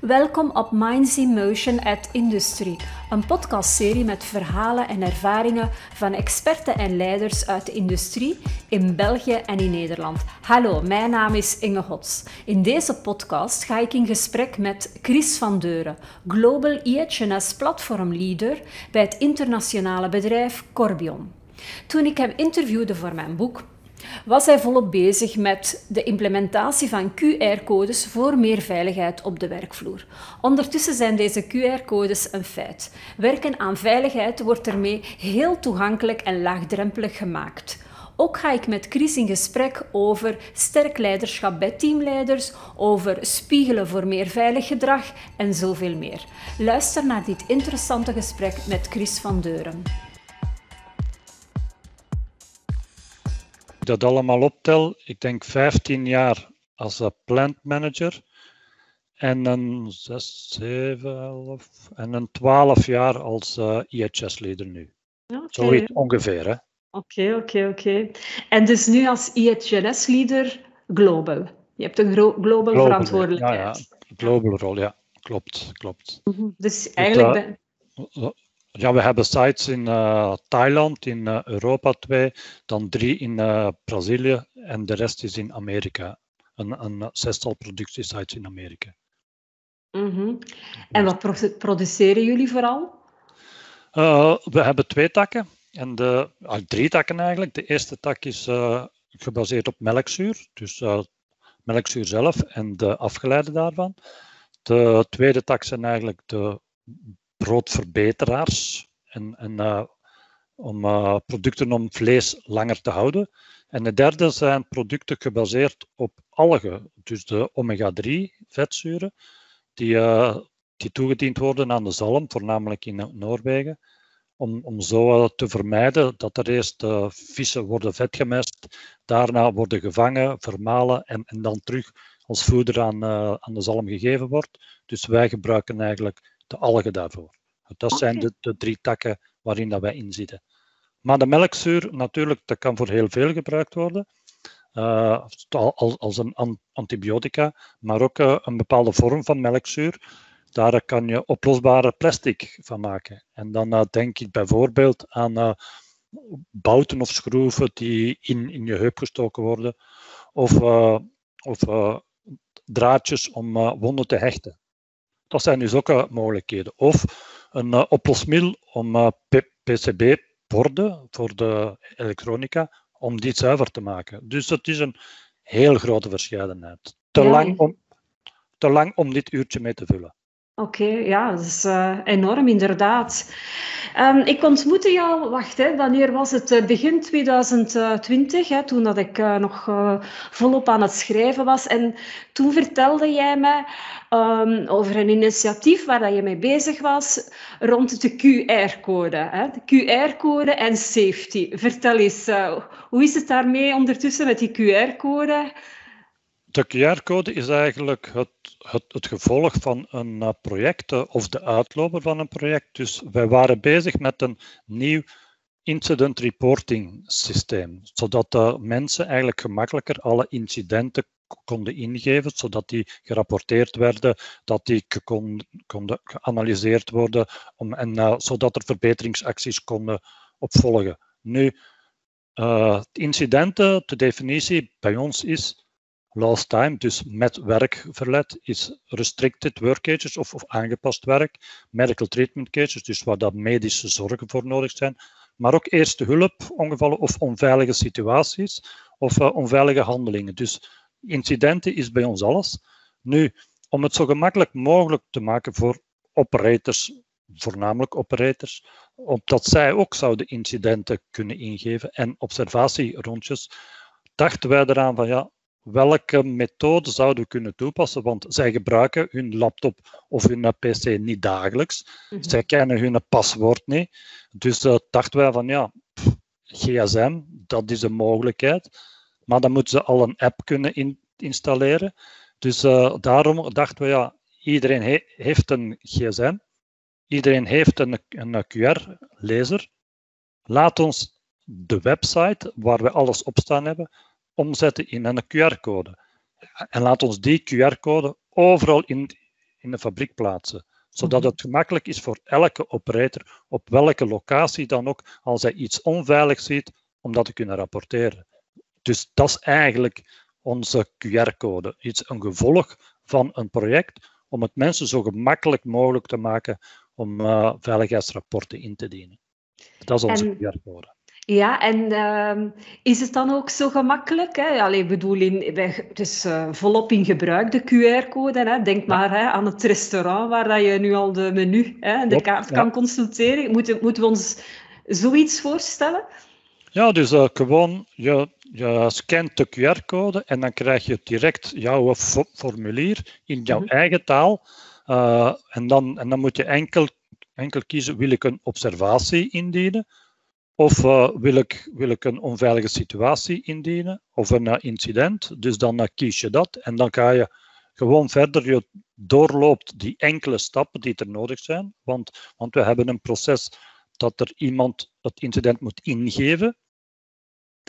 Welkom op Minds in Motion at Industry, een podcastserie met verhalen en ervaringen van experten en leiders uit de industrie in België en in Nederland. Hallo, mijn naam is Inge Hots. In deze podcast ga ik in gesprek met Chris van Deuren, Global EHS Platform Leader bij het internationale bedrijf Corbion. Toen ik hem interviewde voor mijn boek was hij volop bezig met de implementatie van QR-codes voor meer veiligheid op de werkvloer. Ondertussen zijn deze QR-codes een feit. Werken aan veiligheid wordt ermee heel toegankelijk en laagdrempelig gemaakt. Ook ga ik met Chris in gesprek over sterk leiderschap bij teamleiders, over spiegelen voor meer veilig gedrag en zoveel meer. Luister naar dit interessante gesprek met Chris van Deuren. Dat allemaal optel, ik denk 15 jaar als plant manager en een 6, 7, 11 en een 12 jaar als uh, IHS-leader nu. Okay. Zoiets ongeveer, hè? Oké, oké, oké. En dus nu als IHS-leader global. Je hebt een global, global verantwoordelijkheid. Ja, ja, global rol, ja. Klopt, klopt. Mhm. Dus eigenlijk... ben... Ja, we hebben sites in uh, Thailand, in uh, Europa twee, dan drie in uh, Brazilië en de rest is in Amerika. Een, een zestal productiesites in Amerika. Mm -hmm. En wat pro produceren jullie vooral? we hebben twee takken, en de, ah, drie takken eigenlijk. De eerste tak is gebaseerd op melkzuur, dus melkzuur zelf en de afgeleide daarvan. De tweede tak zijn eigenlijk de broodverbeteraars en, en uh, om uh, producten om vlees langer te houden. En de derde zijn producten gebaseerd op algen, dus de omega-3 vetzuren, die, uh, die toegediend worden aan de zalm, voornamelijk in Noorwegen, om, om zo te vermijden dat er eerst uh, vissen worden vetgemest, daarna worden gevangen, vermalen en, en dan terug als voeder aan, aan de zalm gegeven wordt. Dus wij gebruiken eigenlijk de algen daarvoor. Dat zijn de, de, drie takken waarin dat wij in zitten. Maar de melkzuur, natuurlijk, dat kan voor heel veel gebruikt worden. Uh, als, als een antibiotica, maar ook uh, een bepaalde vorm van melkzuur. Daar kan je oplosbare plastic van maken. En dan uh, denk ik bijvoorbeeld aan bouten of schroeven die in, in je heup gestoken worden, of, of draadjes om wonden te hechten. Dat zijn dus ook mogelijkheden. Of een uh, oplosmiddel om uh, PCB-borden voor de elektronica, om die zuiver te maken. Dus dat is een heel grote verscheidenheid. Te, ja. lang, om, te lang om dit uurtje mee te vullen. Oké, ja, dat is uh, enorm inderdaad. Um, ik ontmoette jou, wacht, hè, wanneer was het? Begin 2020, hè, toen dat ik uh, nog volop aan het schrijven was. En toen vertelde jij mij um, over een initiatief waar dat je mee bezig was rond de QR-code. De QR-code en safety. Vertel eens, hoe is het daarmee ondertussen met die QR-code? De QR-code is eigenlijk het, het, het, gevolg van een uh, project uh, of de uitloper van een project. Dus wij waren bezig met een nieuw incident reporting systeem, zodat de mensen eigenlijk gemakkelijker alle incidenten konden ingeven, zodat die gerapporteerd werden, dat die kon, konden geanalyseerd worden om, en uh, zodat er verbeteringsacties konden opvolgen. Nu, incidenten, de definitie bij ons is last time, dus met werkverlet, is restricted work cases of, of aangepast werk, medical treatment cases, dus waar dat medische zorgen voor nodig zijn, maar ook eerste hulp, ongevallen of onveilige situaties of uh, onveilige handelingen. Dus incidenten is bij ons alles. Nu, om het zo gemakkelijk mogelijk te maken voor operators, voornamelijk operators, opdat zij ook zouden incidenten kunnen ingeven en observatierondjes, dachten wij eraan van ja, welke methode zouden we kunnen toepassen? Want zij gebruiken hun laptop of hun PC niet dagelijks. Mm Zij kennen hun paswoord niet. Dus uh, dachten wij van ja, pff, GSM, dat is een mogelijkheid. Maar dan moeten ze al een app kunnen in installeren. Dus uh, daarom dachten we ja, iedereen he heeft een GSM. Iedereen heeft een, een QR-lezer. Laat ons de website waar we alles op staan hebben, omzetten in een QR-code. En laat ons die QR-code overal in, in de fabriek plaatsen. Zodat mhm. het gemakkelijk is voor elke operator, op welke locatie dan ook, als hij iets onveilig ziet, om dat te kunnen rapporteren. Dus dat is eigenlijk onze QR-code. Iets een gevolg van een project om het mensen zo gemakkelijk mogelijk te maken om uh, veiligheidsrapporten in te dienen. Dat is onze QR-code. Ja, en uh, is het dan ook zo gemakkelijk? Hè? Allee, bedoel, in, het is uh, volop in gebruik, de QR-code. Denk maar hè, aan het restaurant waar dat je nu al de menu en de kaart kan consulteren. Moeten, moeten we ons zoiets voorstellen? Ja, dus uh, gewoon, je, je scant de QR-code en dan krijg je direct jouw formulier in jouw mhm. eigen taal. Uh, en, dan, en dan moet je enkel, enkel kiezen, wil ik een observatie indienen? Of uh, wil, ik, wil ik een onveilige situatie indienen? Of een uh, incident? Dus dan kies je dat en dan ga je gewoon verder. Je doorloopt die enkele stappen die er nodig zijn. Want, want we hebben een proces dat er iemand het incident moet ingeven.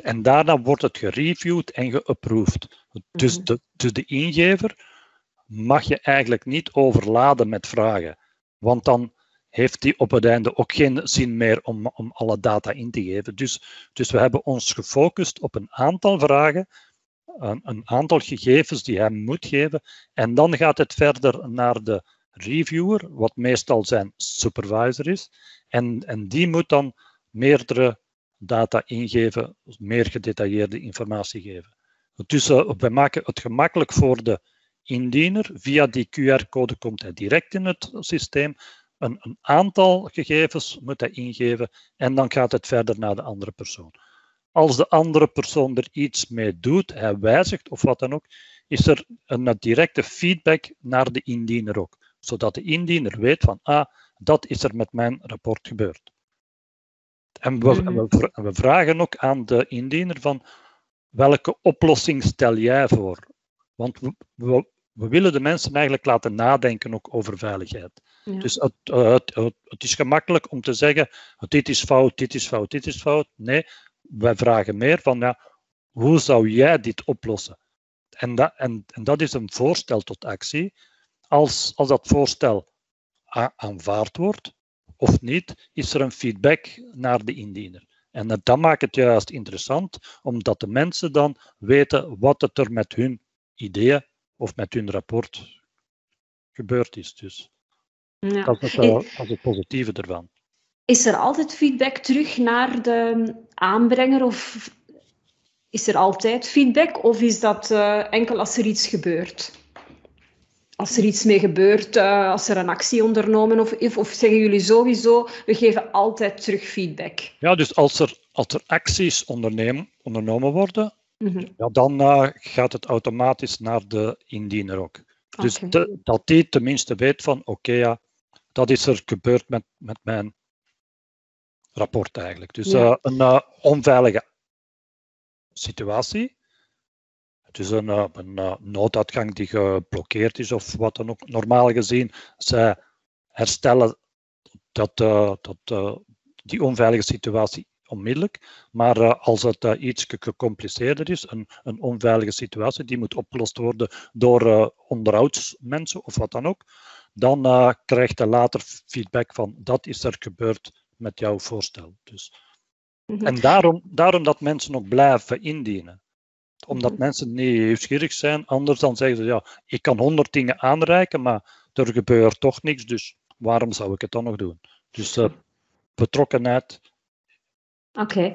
En daarna wordt het gereviewd en geapproved. Dus, mhm. de, dus de ingever mag je eigenlijk niet overladen met vragen. Want dan heeft die op het einde ook geen zin meer om, om alle data in te geven. Dus, dus we hebben ons gefocust op een aantal vragen, een, een aantal gegevens die hij moet geven. En dan gaat het verder naar de reviewer, wat meestal zijn supervisor is. En, en die moet dan meerdere data ingeven, meer gedetailleerde informatie geven. Dus uh, we maken het gemakkelijk voor de indiener. Via die QR-code komt hij direct in het systeem. Een, een, aantal gegevens moet hij ingeven en dan gaat het verder naar de andere persoon. Als de andere persoon er iets mee doet, hij wijzigt of wat dan ook, is er een directe feedback naar de indiener ook. Zodat de indiener weet van, ah, dat is er met mijn rapport gebeurd. En we, mhm. we, we vragen ook aan de indiener van, welke oplossing stel jij voor? Want we, we, willen de mensen eigenlijk laten nadenken ook over veiligheid. Dus het, het, het, is gemakkelijk om te zeggen, dit is fout, dit is fout, dit is fout. Nee, wij vragen meer van, ja, hoe zou jij dit oplossen? En dat, en, en dat is een voorstel tot actie. Als, als dat voorstel aanvaard wordt of niet, is er een feedback naar de indiener. En dat maakt het juist interessant, omdat de mensen dan weten wat het er met hun ideeën of met hun rapport gebeurd is. Dus ja. dat, is het, dat is het positieve ervan. Is er altijd feedback terug naar de aanbrenger of is er altijd feedback of is dat uh, enkel als er iets gebeurt? Als er iets mee gebeurt, uh, als er een actie ondernomen of, of zeggen jullie sowieso, we geven altijd terug feedback? Ja, dus als er, als er acties ondernemen, ondernomen worden, mm ja, dan uh, gaat het automatisch naar de indiener ook. Dus dat die tenminste weet van, oké, ja, dat is er gebeurd met, met mijn rapport eigenlijk. Dus ja. uh, een uh, onveilige situatie. Het is een, een nooduitgang die geblokkeerd is of wat dan ook. Normaal gezien, zij herstellen dat, dat, die onveilige situatie onmiddellijk. Maar als het iets gecompliceerder is, een, een onveilige situatie, die moet opgelost worden door onderhoudsmensen of wat dan ook, dan krijgt hij later feedback van dat is er gebeurd met jouw voorstel. Dus. Mhm. En daarom, daarom dat mensen ook blijven indienen. Omdat mhm. mensen niet nieuwsgierig zijn, anders dan zeggen ze ja, ik kan honderd dingen aanreiken, maar er gebeurt toch niks, dus waarom zou ik het dan nog doen? Dus uh, betrokkenheid Oké.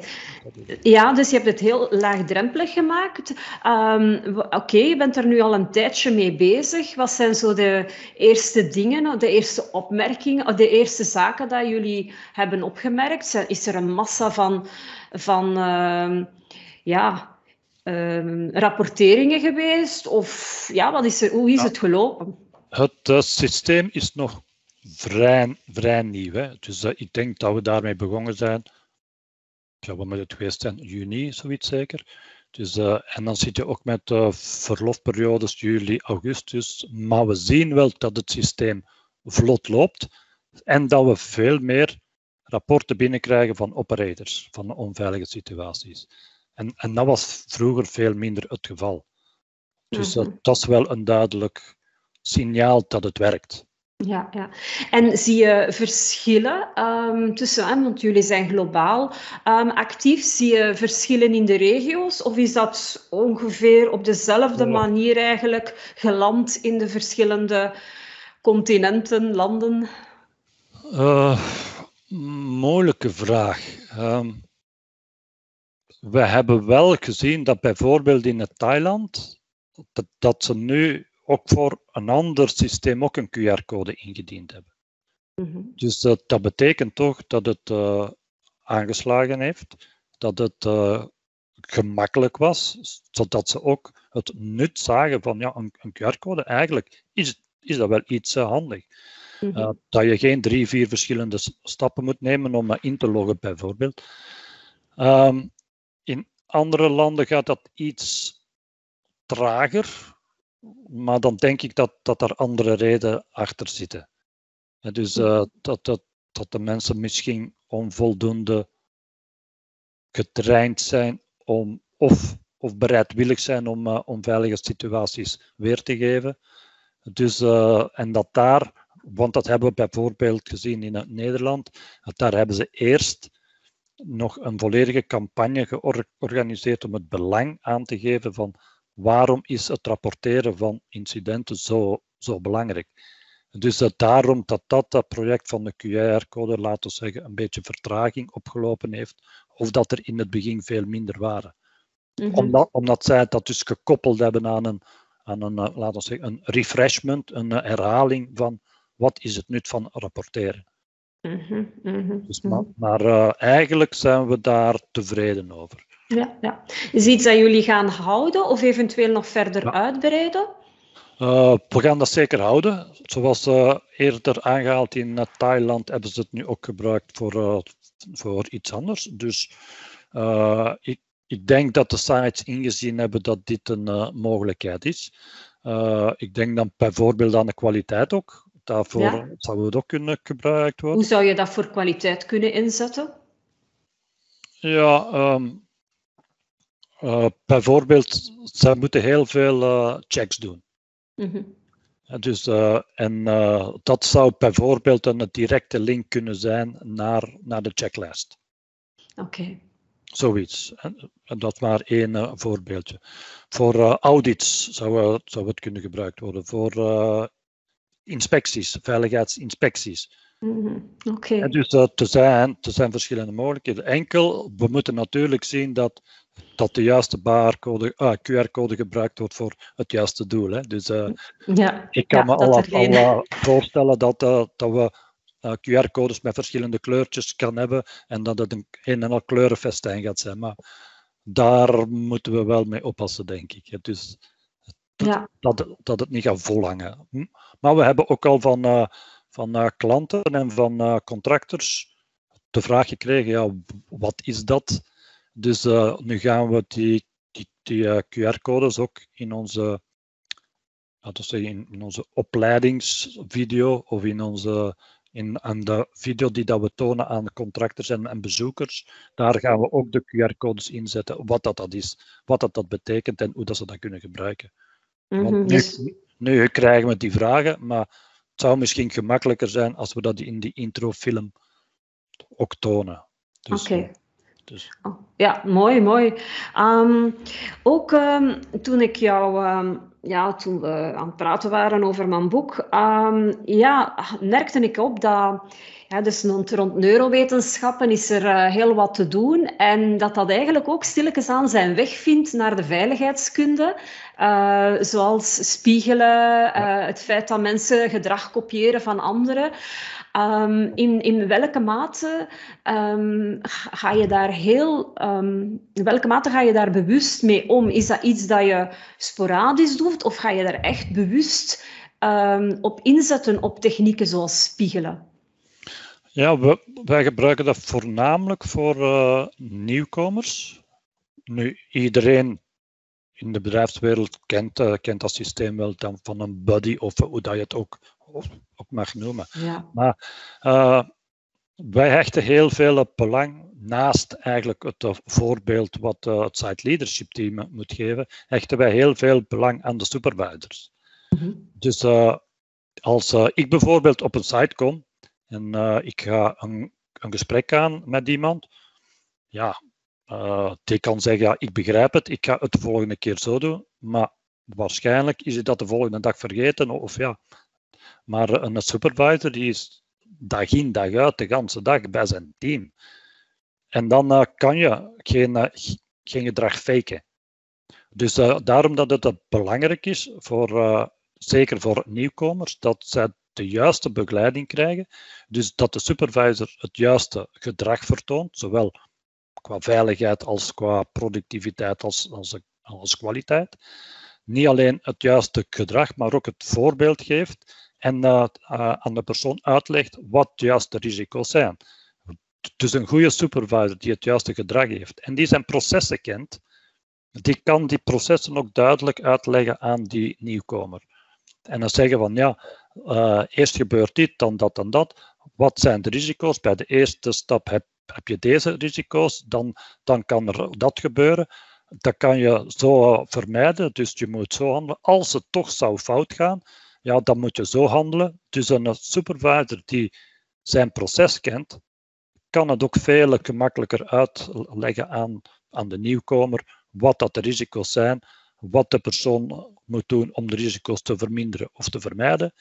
Ja, dus je hebt het heel laagdrempelig gemaakt. Um, Oké, je bent er nu al een tijdje mee bezig. Wat zijn zo de eerste dingen, de eerste opmerkingen, de eerste zaken dat jullie hebben opgemerkt? Is er een massa van, van uh, ja, uh, rapporteringen geweest? Of ja, wat is er, hoe is het gelopen? Het uh, systeem is nog vrij, vrij nieuw. Hè? Dus uh, ik denk dat we daarmee begonnen zijn ja, wat moet het geweest zijn? Juni, zoiets zeker. Dus, uh, en dan zit je ook met uh, verlofperiodes juli, augustus. Maar we zien wel dat het systeem vlot loopt en dat we veel meer rapporten binnenkrijgen van operators, van onveilige situaties. En, en dat was vroeger veel minder het geval. Dus mm dat is wel een duidelijk, signaal dat het werkt. Ja, ja. En zie je verschillen um, tussen, want jullie zijn globaal um, actief, zie je verschillen in de regio's of is dat ongeveer op dezelfde manier eigenlijk geland in de verschillende continenten, landen? Uh, moeilijke vraag. Um, we hebben wel gezien dat bijvoorbeeld in het Thailand, dat, dat ze nu ook voor een ander systeem ook een QR-code ingediend hebben. Mm Dus dat, dat, betekent toch dat het uh, aangeslagen heeft, dat het uh, gemakkelijk was, zodat ze ook het nut zagen van ja, een, een QR-code. Eigenlijk is, is dat wel iets uh, handig. Mm -hmm. dat je geen drie, vier verschillende stappen moet nemen om in te loggen, bijvoorbeeld. Um, in andere landen gaat dat iets trager, maar dan denk ik dat, dat er andere redenen achter zitten. dus uh, dat, dat, dat de mensen misschien onvoldoende getraind zijn om, of, of bereidwillig zijn om, uh, om veilige situaties weer te geven. Dus, uh, en dat daar, want dat hebben we bijvoorbeeld gezien in het Nederland, dat daar hebben ze eerst nog een volledige campagne georganiseerd om het belang aan te geven van waarom is het rapporteren van incidenten zo, zo belangrijk. Dus dat daarom dat dat, dat project van de QR-code, laten we zeggen, een beetje vertraging opgelopen heeft, of dat er in het begin veel minder waren. Mm omdat, omdat zij dat dus gekoppeld hebben aan een, aan een eh, laten we zeggen, een refreshment, een eh, herhaling van wat is het nut van rapporteren. Mm -hmm, dus, maar, maar uh, eigenlijk zijn we daar tevreden over. Ja, ja. Is iets dat jullie gaan houden of eventueel nog verder ja. uitbreiden? Uh, we gaan dat zeker houden. Zoals uh, eerder aangehaald in uh, Thailand hebben ze het nu ook gebruikt voor, voor iets anders. Dus ik, ik denk dat de sites ingezien hebben dat dit een mogelijkheid is. ik denk dan bijvoorbeeld aan de kwaliteit ook. Daarvoor ja. zou het ook kunnen gebruikt worden. Hoe zou je dat voor kwaliteit kunnen inzetten? Ja, um, uh, bijvoorbeeld, ze moeten heel veel uh, checks doen. Mm -hmm. Dus, uh, en dat zou bijvoorbeeld een directe link kunnen zijn naar, naar de checklist. Oké. Okay. Zoiets. En, en dat maar één voorbeeldje. Voor audits zou, zou het kunnen gebruikt worden. Voor inspecties, veiligheidsinspecties. Mm -hmm. Okay. dus er, zijn, er zijn verschillende mogelijkheden. Enkel, we moeten natuurlijk zien dat, dat de juiste barcode, uh, QR-code gebruikt wordt voor het juiste doel. Hè. Dus uh, ja, ik kan ja, me al, al voorstellen dat, dat we QR-codes met verschillende kleurtjes kan hebben en dat het een een en al kleurenfestijn gaat zijn. Maar daar moeten we wel mee oppassen, denk ik. Dus ja. dat, dat het niet gaat volhangen. Hm? Maar we hebben ook al van, van klanten en van contractors de vraag gekregen, ja, wat is dat? Dus nu gaan we die, die, die QR-codes ook in onze, laten we zeggen, in, in, onze opleidingsvideo of in onze in aan de video die dat we tonen aan contractors en, en bezoekers, daar gaan we ook de QR-codes inzetten, wat dat, dat is, wat dat, dat betekent en hoe dat ze dat kunnen gebruiken. Want mhm, nu, dus- nu krijgen we die vragen, maar het zou misschien gemakkelijker zijn als we dat in die introfilm ook tonen. Dus, Oké. Dus. Oh, ja, mooi, mooi. Um, ook um, toen ik jou, um, ja, toen we aan het praten waren over mijn boek, ja, merkte ik op dat ja, dus rond, rond neurowetenschappen is er uh, heel wat te doen en dat dat eigenlijk ook stilletjes aan zijn weg vindt naar de veiligheidskunde. Uh, zoals spiegelen, uh, het feit dat mensen gedrag kopiëren van anderen. Um, in, in welke mate um, ga je daar heel, um, in welke mate ga je daar bewust mee om? Is dat iets dat je sporadisch doet of ga je daar echt bewust op inzetten op technieken zoals spiegelen? Ja, we, wij gebruiken dat voornamelijk voor uh, nieuwkomers. Nu, iedereen in de bedrijfswereld kent, uh, kent dat systeem wel dan van een buddy of hoe dat je het ook, ook mag noemen. Ja. Maar uh, wij hechten heel veel belang, naast eigenlijk het voorbeeld wat het site leadership team moet geven, hechten wij heel veel belang aan de supervisors. Mhm. Dus als ik bijvoorbeeld op een site kom en ik ga een, een gesprek aan met iemand, ja, die kan zeggen, ja, ik begrijp het, ik ga het de volgende keer zo doen, maar waarschijnlijk is hij dat de volgende dag vergeten, of ja. Maar een supervisor die is dag in, dag uit, de hele dag bij zijn team. En dan uh, kan je geen, uh, geen gedrag faken. Dus uh, daarom dat het belangrijk is, voor, zeker voor nieuwkomers, dat zij de juiste begeleiding krijgen. Dus dat de supervisor het juiste gedrag vertoont, zowel qua veiligheid als qua productiviteit als, als, als kwaliteit. Niet alleen het juiste gedrag, maar ook het voorbeeld geeft en uh, aan de persoon uitlegt wat juist de risico's zijn. Dus een goede supervisor die het juiste gedrag heeft en die zijn processen kent, die kan die processen ook duidelijk uitleggen aan die nieuwkomer. En dan zeggen van ja, uh, eerst gebeurt dit, dan dat en dat. Wat zijn de risico's? Bij de eerste stap heb, heb je deze risico's, dan, dan kan er dat gebeuren. Dat kan je zo vermijden, dus je moet zo handelen. Als het toch zou fout gaan, ja, dan moet je zo handelen. Dus een supervisor die zijn proces kent, kan het ook veel gemakkelijker uitleggen aan, aan de nieuwkomer wat dat de risico's zijn, wat de persoon moet doen om de risico's te verminderen of te vermijden.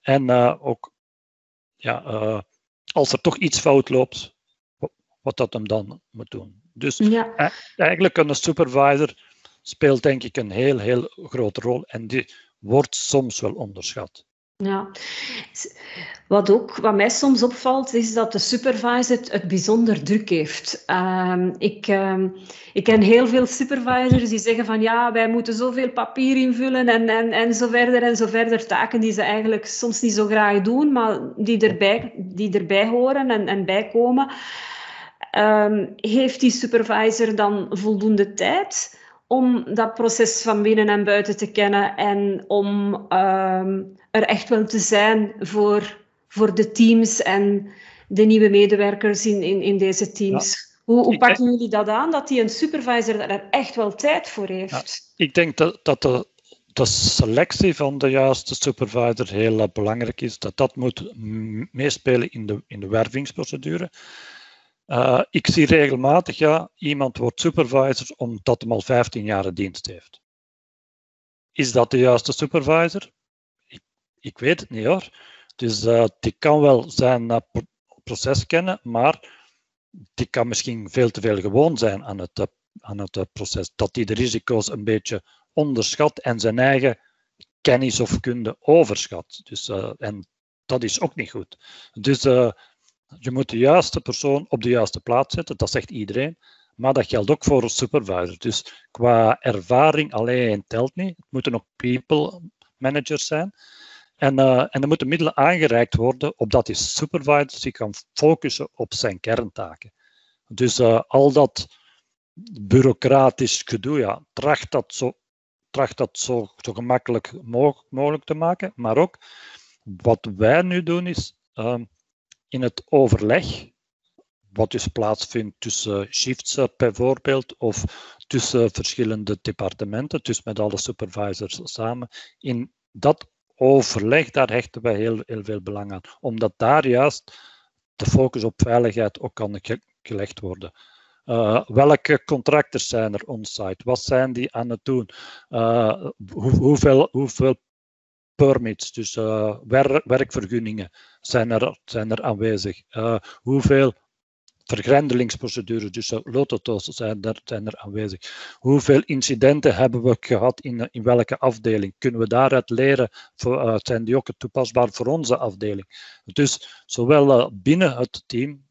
En uh, ook ja, uh, als er toch iets fout loopt, wat dat hem dan moet doen. Dus ja. Eh, eigenlijk een supervisor speelt denk ik een heel, heel grote rol en die wordt soms wel onderschat. Ja, wat ook, wat mij soms opvalt, is dat de supervisor het, bijzonder druk heeft. Uh, ik, uh, ik ken heel veel supervisors die zeggen van ja, wij moeten zoveel papier invullen en, en, en zo verder en zo verder. Taken die ze eigenlijk soms niet zo graag doen, maar die erbij, die erbij horen en, en bijkomen. Uh, heeft die supervisor dan voldoende tijd? Om dat proces van binnen en buiten te kennen en om ehm, er echt wel te zijn voor, voor de teams en de nieuwe medewerkers in, in, in deze teams. Hoe, hoe pakken jullie dat aan, dat die een supervisor er echt wel tijd voor heeft? ik denk dat, dat de, de selectie van de juiste supervisor heel uh, belangrijk is. Dat dat moet meespelen in de, in de wervingsprocedure. Uh, ik zie regelmatig, ja, iemand wordt supervisor omdat hij al 15 jaar dienst heeft. Is dat de juiste supervisor? Ik, ik weet het niet hoor. Dus uh, die kan wel zijn uh, proces kennen, maar die kan misschien veel te veel gewoon zijn aan het, aan het proces. Dat hij de risico's een beetje onderschat en zijn eigen kennis of kunde overschat. Dus, en dat is ook niet goed. Dus je moet de juiste persoon op de juiste plaats zetten, dat zegt iedereen. Maar dat geldt ook voor een supervisor. Dus qua ervaring alleen telt niet. Het moeten ook people managers zijn. En, uh, en er moeten middelen aangereikt worden opdat die supervisor zich kan focussen op zijn kerntaken. Dus uh, al dat bureaucratisch gedoe, ja, tracht dat zo, tracht dat zo, zo gemakkelijk mogelijk te maken. Maar ook wat wij nu doen is, uh, in het overleg, wat dus plaatsvindt tussen shifts eh, bijvoorbeeld, of tussen verschillende departementen, dus met alle supervisors samen, in dat overleg, daar hechten wij heel, heel veel belang aan, omdat daar juist de focus op veiligheid ook kan gelegd worden. Uh, welke contractors zijn er on-site? Wat zijn die aan het doen? Hoe, hoeveel, hoeveel permits, dus uh, werkvergunningen, zijn er, zijn er aanwezig. Uh, hoeveel vergrendelingsprocedures, dus uh, lototo's, zijn er, zijn er aanwezig. Hoeveel incidenten hebben we gehad in, in welke afdeling? Kunnen we daaruit leren? Voor, zijn die ook toepasbaar voor onze afdeling? Dus zowel binnen het team,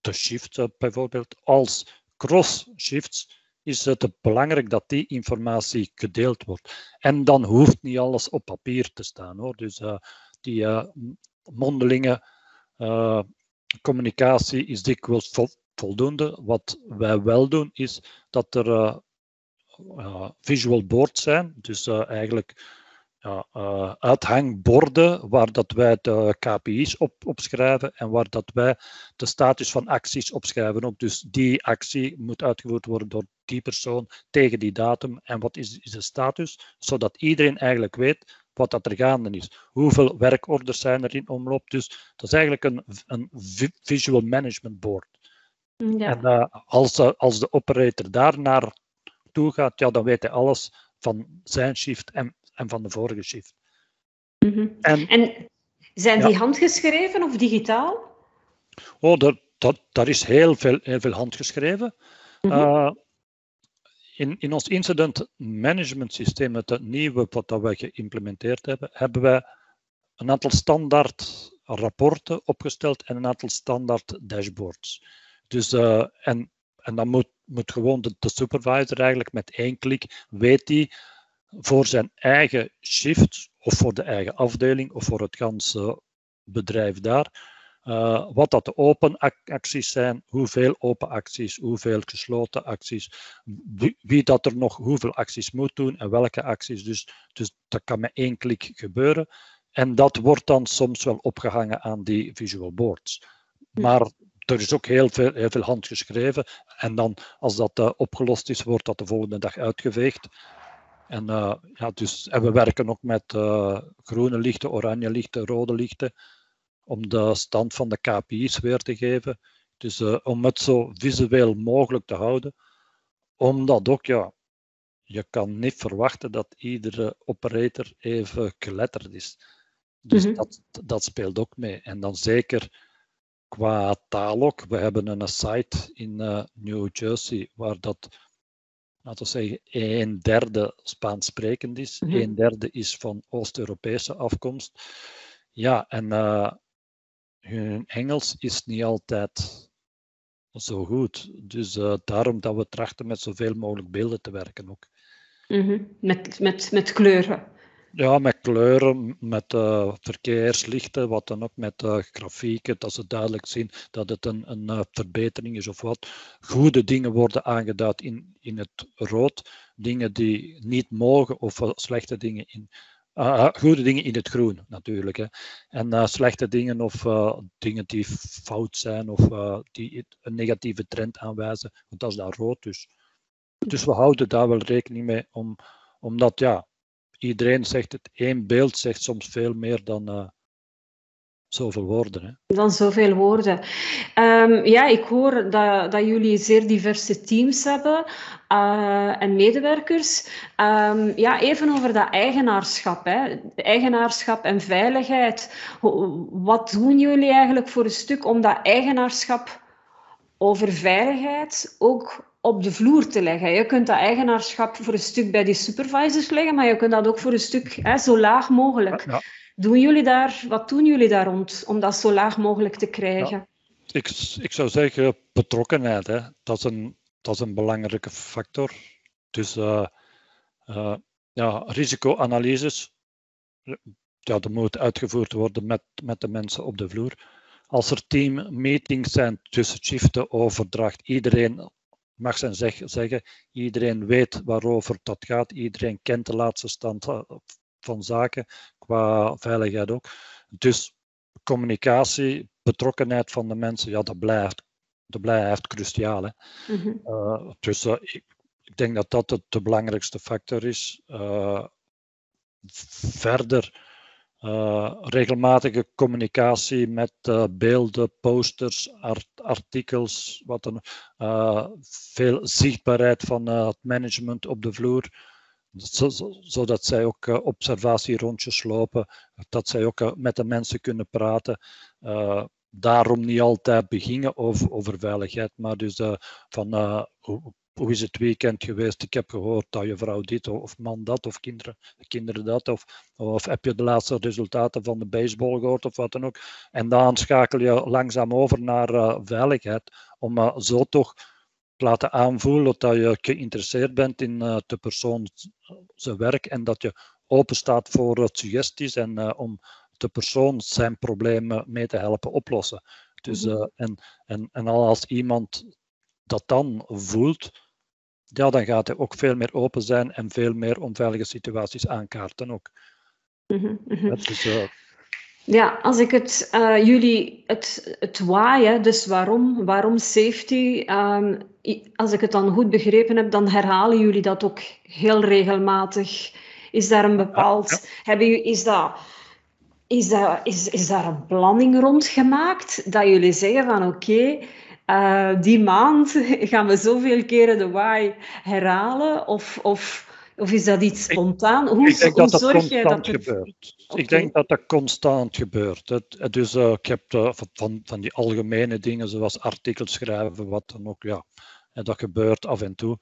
de shift bijvoorbeeld, als cross shifts, is het belangrijk dat die informatie gedeeld wordt. En dan hoeft niet alles op papier te staan. Hoor. Dus uh, die uh, mondelinge uh, communicatie is dikwijls vol, voldoende. Wat wij wel doen, is dat er visual boards zijn. Dus eigenlijk ja, uh, uithangborden waar dat wij de KPI's op, opschrijven en waar dat wij de status van acties opschrijven. Ook dus die actie moet uitgevoerd worden door die persoon tegen die datum en wat is, is de status, zodat iedereen eigenlijk weet wat dat er gaande is. Hoeveel werkorders zijn er in omloop? Dus dat is eigenlijk een, een visual management board. Ja. En uh, als, als de operator daar naartoe gaat, ja, dan weet hij alles van zijn shift en, en van de vorige shift. Mm en, en, zijn die handgeschreven of digitaal? Oh, dat, dat, daar is heel veel, heel veel handgeschreven. Mm uh, in, in ons incident management systeem, het nieuwe wat dat wij geïmplementeerd hebben, hebben wij een aantal standaard rapporten opgesteld en een aantal standaard dashboards. Dus, uh, en, en dan moet, moet gewoon de, de, supervisor eigenlijk met één klik weet hij voor zijn eigen shift of voor de eigen afdeling of voor het ganse bedrijf daar, uh, wat dat de open acties zijn, hoeveel open acties, hoeveel gesloten acties, wie, wie, dat er nog hoeveel acties moet doen en welke acties. Dus, dus dat kan met één klik gebeuren. En dat wordt dan soms wel opgehangen aan die visual boards. Maar er is ook heel veel, heel veel handgeschreven. En dan, als dat uh, opgelost is, wordt dat de volgende dag uitgeveegd. En, uh, ja, dus, en we werken ook met uh, groene lichten, oranje lichten, rode lichten om de stand van de KPI's weer te geven. Dus uh, om het zo visueel mogelijk te houden. Omdat ook, ja, je kan niet verwachten dat iedere operator even geletterd is. Dus mhm. dat, dat speelt ook mee. En dan zeker qua taal ook. We hebben een site in New Jersey waar dat, laten we zeggen, een derde Spaans sprekend is. Mm Een derde is van Oost-Europese afkomst. Ja, en uh, hun Engels is niet altijd zo goed. Dus uh, daarom dat we trachten met zoveel mogelijk beelden te werken ook. Mm -hmm. met, met, met kleuren? Ja, met kleuren, met uh, verkeerslichten, wat dan ook met uh, grafieken, dat ze duidelijk zien dat het een, een verbetering is of wat. Goede dingen worden aangeduid in, in het rood, dingen die niet mogen of slechte dingen in uh, goede dingen in het groen natuurlijk. Hè. En slechte dingen of dingen die fout zijn of die een negatieve trend aanwijzen, want dat is dan rood. Dus. dus we houden daar wel rekening mee, om, omdat ja, iedereen zegt het, één beeld zegt soms veel meer dan zoveel woorden. Hè? Dan zoveel woorden. Um, ja, ik hoor dat, dat jullie zeer diverse teams hebben uh, en medewerkers. Um, ja, even over dat eigenaarschap. Hè. Eigenaarschap en veiligheid. Wat doen jullie eigenlijk voor een stuk om dat eigenaarschap over veiligheid ook op de vloer te leggen. Je kunt dat eigenaarschap voor een stuk bij die supervisors leggen, maar je kunt dat ook voor een stuk hè, zo laag mogelijk. Ja. Doen jullie daar, wat doen jullie daar rond om dat zo laag mogelijk te krijgen? ik, ik zou zeggen betrokkenheid. Hè. Dat, is een, dat is een belangrijke factor. Dus uh, uh, ja, risicoanalyses, ja, dat moet uitgevoerd worden met, met de mensen op de vloer. Als er teammeetings zijn tussen shiften, overdracht, iedereen mag zijn zeg, zeggen, iedereen weet waarover dat gaat, iedereen kent de laatste stand eh, van zaken, qua veiligheid ook. Dus communicatie, betrokkenheid van de mensen, ja, dat blijft, dat blijft cruciaal. Hè. Mm uh, dus uh, ik, ik, denk dat dat de, de belangrijkste factor is. Uh, verder regelmatige communicatie met beelden, posters, art, artikels, wat dan, veel zichtbaarheid van het management op de vloer zodat zij ook uh, observatierondjes lopen, dat zij ook uh, met de mensen kunnen praten. Uh, daarom niet altijd beginnen over, over veiligheid, maar dus van hoe, hoe, is het weekend geweest? Ik heb gehoord dat je vrouw dit of man dat of kinderen, kinderen dat of, of heb je de laatste resultaten van de baseball gehoord of wat dan ook. En dan schakel je langzaam over naar veiligheid om zo toch laten aanvoelen dat je geïnteresseerd bent in uh, de persoon zijn werk en dat je open staat voor suggesties en om de persoon zijn problemen mee te helpen oplossen. Dus, -hmm. en, en, en als iemand dat dan voelt, ja, dan gaat hij ook veel meer open zijn en veel meer onveilige situaties aankaarten ook. Mm -hmm. dus, ja, als ik het, uh, jullie, het, het why, dus waarom, waarom safety, um, als ik het dan goed begrepen heb, dan herhalen jullie dat ook heel regelmatig Is daar een bepaald... Hebben jullie, is, dat, is, dat, is, is daar een planning rond gemaakt? Dat jullie zeggen van oké, eh, die maand gaan we zoveel keren de why herhalen? Of... of of is dat iets spontaan? Hoe, ik denk hoe dat dat zorg je constant dat er... gebeurt. Ik denk dat dat constant gebeurt. Het, het dus, ik heb eh, van- van, die algemene dingen, zoals artikels schrijven, wat dan ook, ja, en dat gebeurt af en toe.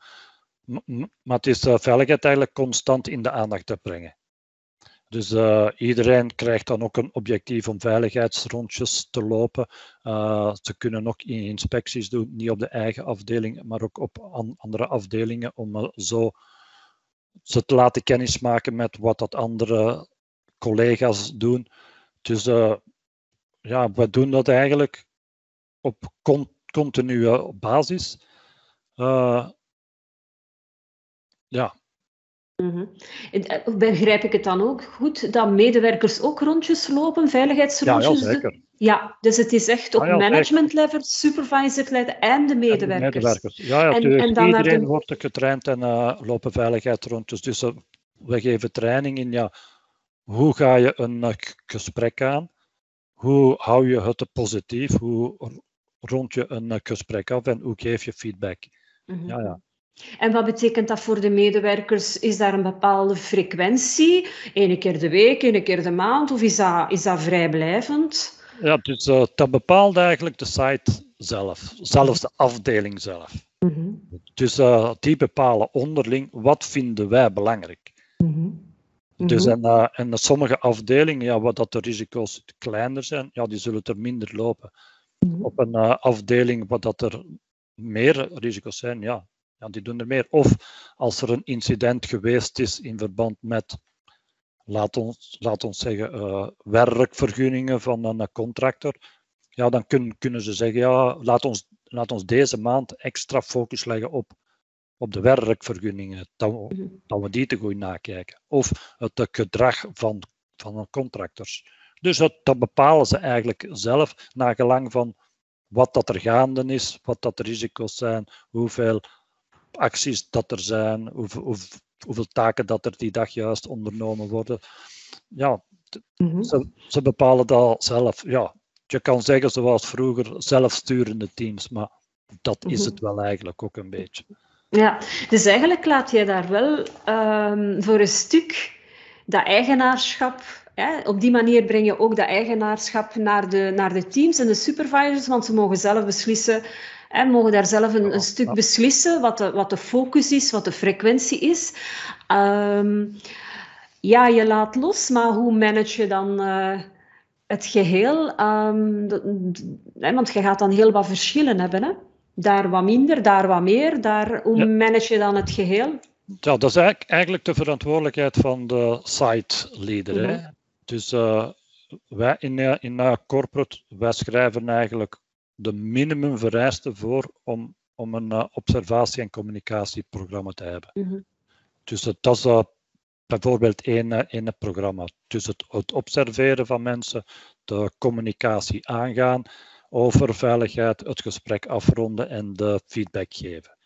Maar het is veiligheid eigenlijk constant in de aandacht te brengen. Dus eh, iedereen krijgt dan ook een objectief om veiligheidsrondjes te lopen. Eh, ze kunnen ook in- inspecties doen, niet op de eigen afdeling, maar ook op an- andere afdelingen, om eh, zo ze te laten kennismaken met wat dat andere collega's doen. Dus ja, we doen dat eigenlijk op con- continue basis. Ja. En, eh, Begrijp ik het dan ook goed dat medewerkers ook rondjes lopen, ja, veiligheidsrondjes? ja, zeker. Ja, dus het is echt op Ah, ja, management level, supervisor level en de En de medewerkers. medewerkers. Ja, ja En- natuurlijk. en Iedereen de- wordt getraind en eh, lopen veiligheidsrondjes. Dus eh, we geven training in ja, hoe ga je een gesprek aan? Hoe hou je het positief? Hoe rond je een gesprek af en hoe geef je feedback? Mhm. Ja, ja. En wat betekent dat voor de medewerkers? Is daar een bepaalde frequentie? Eén keer de week, één keer de maand? Of is dat, is dat vrijblijvend? ja dus eh, dat bepaalt eigenlijk de site zelf, zelfs de afdeling zelf. Mhm. Dus eh, die bepalen onderling wat vinden wij belangrijk. Mhm. Dus Mhm. en, eh, en sommige afdelingen, ja, wat dat de risico's kleiner zijn, ja, die zullen er minder lopen. Mhm. Op een afdeling wat dat er meer risico's zijn, ja, ja, die doen er meer. Of als er een incident geweest is in verband met, laat ons, laat ons zeggen, eh, werkvergunningen van een contractor, ja, dan kun- kunnen ze zeggen, ja, laat ons, laat ons deze maand extra focus leggen op, op de werkvergunningen, dat we, Mhm. dat we die te goed nakijken. Of het gedrag van, van een contractors. Dus dat, dat bepalen ze eigenlijk zelf, naar gelang van wat dat er gaande is, wat dat de risico's zijn, hoeveel acties dat er zijn, hoeveel, hoe- hoeveel taken dat er die dag juist ondernomen worden. Ja, Mhm. ze, ze bepalen dat zelf. Ja, je kan zeggen zoals vroeger, zelfsturende teams, maar dat is Mhm. het wel eigenlijk ook een beetje. Ja, dus eigenlijk laat je daar wel ehm, voor een stuk dat eigenaarschap. Hè, op die manier breng je ook dat eigenaarschap naar de, naar de teams en de supervisors, want ze mogen zelf beslissen. Hè, mogen daar zelf een, een stuk beslissen wat de, wat de focus is, wat de frequentie is. Ehm, ja, je laat los, maar hoe manage je dan eh, het geheel? De- de- hè, want je gaat dan heel wat verschillen hebben. Hè? Daar wat minder, daar wat meer. Daar, hoe Ja. manage je dan het geheel? Ja, dat is eigenlijk, de verantwoordelijkheid van de site leader. hè. Dus eh, wij in, eh, in corporate, wij schrijven eigenlijk de minimumvereisten voor om, om een eh, observatie- en communicatieprogramma te hebben. Mhm. Dus het, dat is eh, bijvoorbeeld één, eh, één programma. Dus het, het observeren van mensen, de communicatie aangaan over veiligheid, het gesprek afronden en de feedback geven.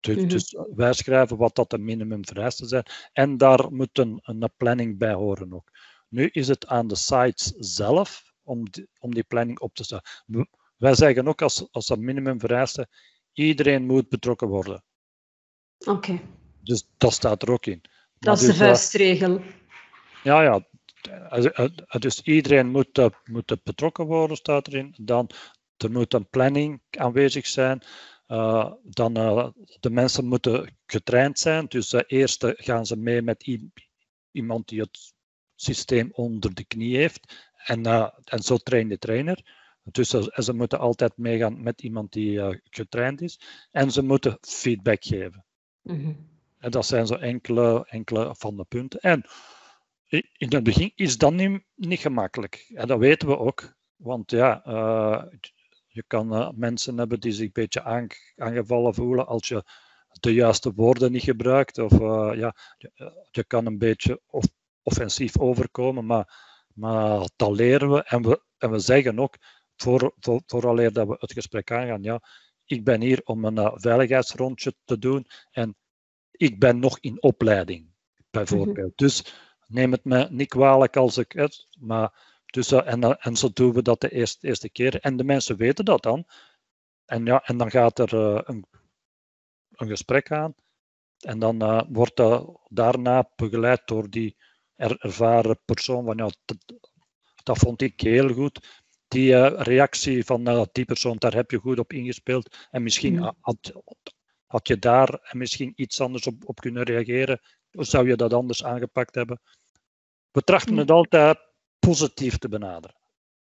Dus, Mhm. dus wij schrijven wat dat de minimumvereisten zijn en daar moet een, een planning bij horen ook. Nu is het aan de sites zelf om die, om die planning op te stellen. Wij zeggen ook als, als een minimumvereiste, iedereen moet betrokken worden. Oké, Dus dat staat er ook in. Dat is de dus, eh, vuistregel. Ja, ja. Eh, eh, eh, Dus iedereen moet, eh, moet betrokken worden, staat erin. Dan er moet een planning aanwezig zijn. Eh, dan uh, de mensen moeten getraind zijn. Dus uh, eerst gaan ze mee met iemand die het systeem onder de knie heeft. En, en zo train de trainer. Dus ze, moeten altijd meegaan met iemand die getraind is. En ze moeten feedback geven. Mm-hmm. En dat zijn zo enkele, enkele van de punten. En in het begin is dat niet, niet gemakkelijk. En dat weten we ook. Want ja, uh, je kan uh, mensen hebben die zich een beetje aan, aangevallen voelen als je de juiste woorden niet gebruikt. Of ja, je, je, kan een beetje off, offensief overkomen, maar, maar dat leren we. En we, en we zeggen ook, voor, voor, vooraleer dat we het gesprek aangaan, ja, ik ben hier om een uh, veiligheidsrondje te doen en ik ben nog in opleiding. bijvoorbeeld. Dus neem het me niet kwalijk als ik het, maar dus, en, en zo doen we dat de eerste, eerste keer. En de mensen weten dat dan. En, ja, en dan gaat er een, een gesprek aan. En dan wordt dat daarna begeleid door die ervaren persoon. Van, ja, dat, dat vond ik heel goed die uh, reactie van uh, die persoon, daar heb je goed op ingespeeld. En misschien mm. had, had je daar misschien iets anders op, op kunnen reageren. Of zou je dat anders aangepakt hebben? We trachten mm. het altijd positief te benaderen.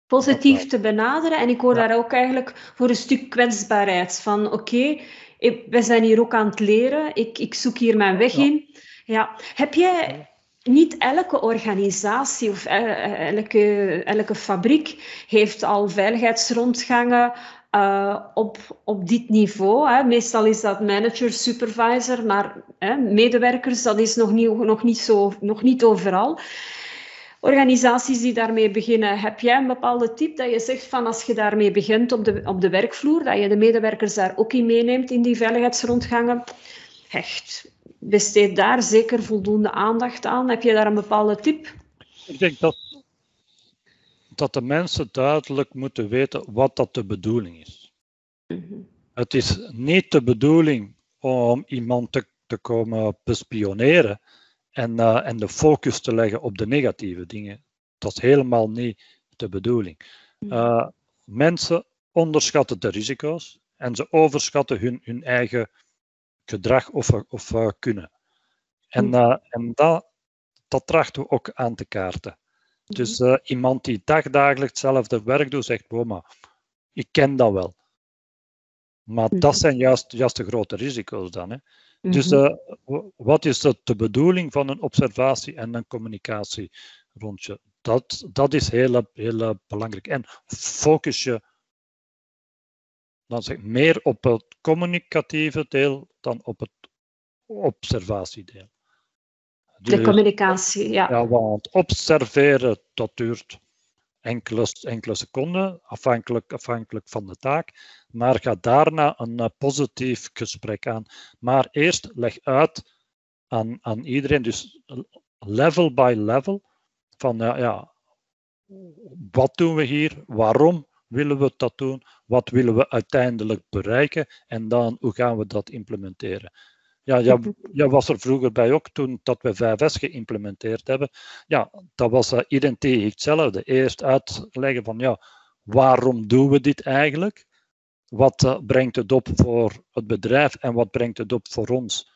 Positief te benaderen. En ik hoor ja. daar ook eigenlijk voor een stuk kwetsbaarheid. Van oké, okay, we zijn hier ook aan het leren. Ik, ik zoek hier mijn weg ja. in. Ja. Heb jij niet elke organisatie of eh, elke, elke fabriek heeft al veiligheidsrondgangen uh, op, op dit niveau. Hè. Meestal is dat manager, supervisor, maar hè, medewerkers, dat is nog niet, nog, niet zo, nog niet overal. Organisaties die daarmee beginnen, heb jij een bepaalde tip dat je zegt van als je daarmee begint op de, op de werkvloer, dat je de medewerkers daar ook in meeneemt in die veiligheidsrondgangen? Echt, besteed daar zeker voldoende aandacht aan. Heb je daar een bepaalde tip? Ik denk dat, dat de mensen duidelijk moeten weten wat dat de bedoeling is. Het is niet de bedoeling om iemand te, te komen bespioneren en, uh, en de focus te leggen op de negatieve dingen. Dat is helemaal niet de bedoeling. Uh, mensen onderschatten de risico's en ze overschatten hun, hun eigen gedrag of, of uh, kunnen. En, uh, en dat, dat trachten we ook aan te kaarten. Dus uh, iemand die dagdagelijks hetzelfde werk doet, zegt, maar ik ken dat wel. Maar dat mhm. zijn juist, juist de grote risico's dan. Hè. Dus uh, wat is de, de bedoeling van een observatie en een communicatie rondje? Dat, dat is heel, heel belangrijk. En focus je dan zeg, meer op het communicatieve deel dan op het observatiedeel. De communicatie, ja. Ja, want observeren, dat duurt enkele, enkele seconden, afhankelijk, afhankelijk van de taak. Maar ga daarna een uh, positief gesprek aan. Maar eerst leg uit aan, aan iedereen, dus level by level, van uh, ja, wat doen we hier, waarom willen we dat doen, wat willen we uiteindelijk bereiken en dan hoe gaan we dat implementeren. Ja, ja, ja, was er vroeger bij ook toen dat we 5S geïmplementeerd hebben. Ja, dat was uh, identiek hetzelfde. Eerst uitleggen van ja, waarom doen we dit eigenlijk? Wat uh, brengt het op voor het bedrijf en wat brengt het op voor ons